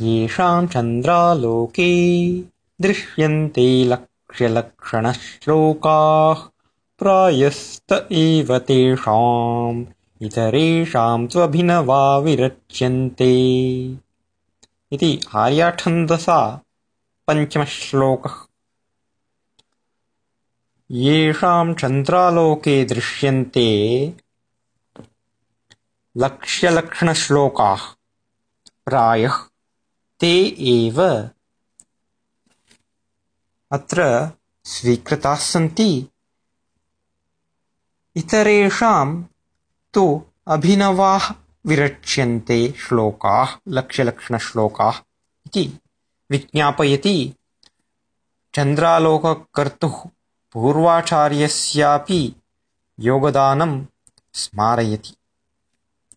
येषां चन्द्रालोके दृश्यन्ते लक्ष्यलक्षणश्लोकाः। प्रायस्त एव तेषाम् इतरेषां त्वभिनवा विरच्यन्ते। इति आर्याठन्दसा पञ्चमश्लोकः। येषां चन्द्रालोके दृश्यन्ते लक्ष्यलक्षणश्लोकाः। प्रायः। ते एव अत्र स्वीकृताः सन्ति। इतरेषां तु अभिनवाः विरच्यन्ते श्लोकाः लक्ष्यलक्षणश्लोकाः इति। विज्ञापयति चन्द्रालोककर्तुः पूर्वाचार्यस्यापि योगदानं स्मारयति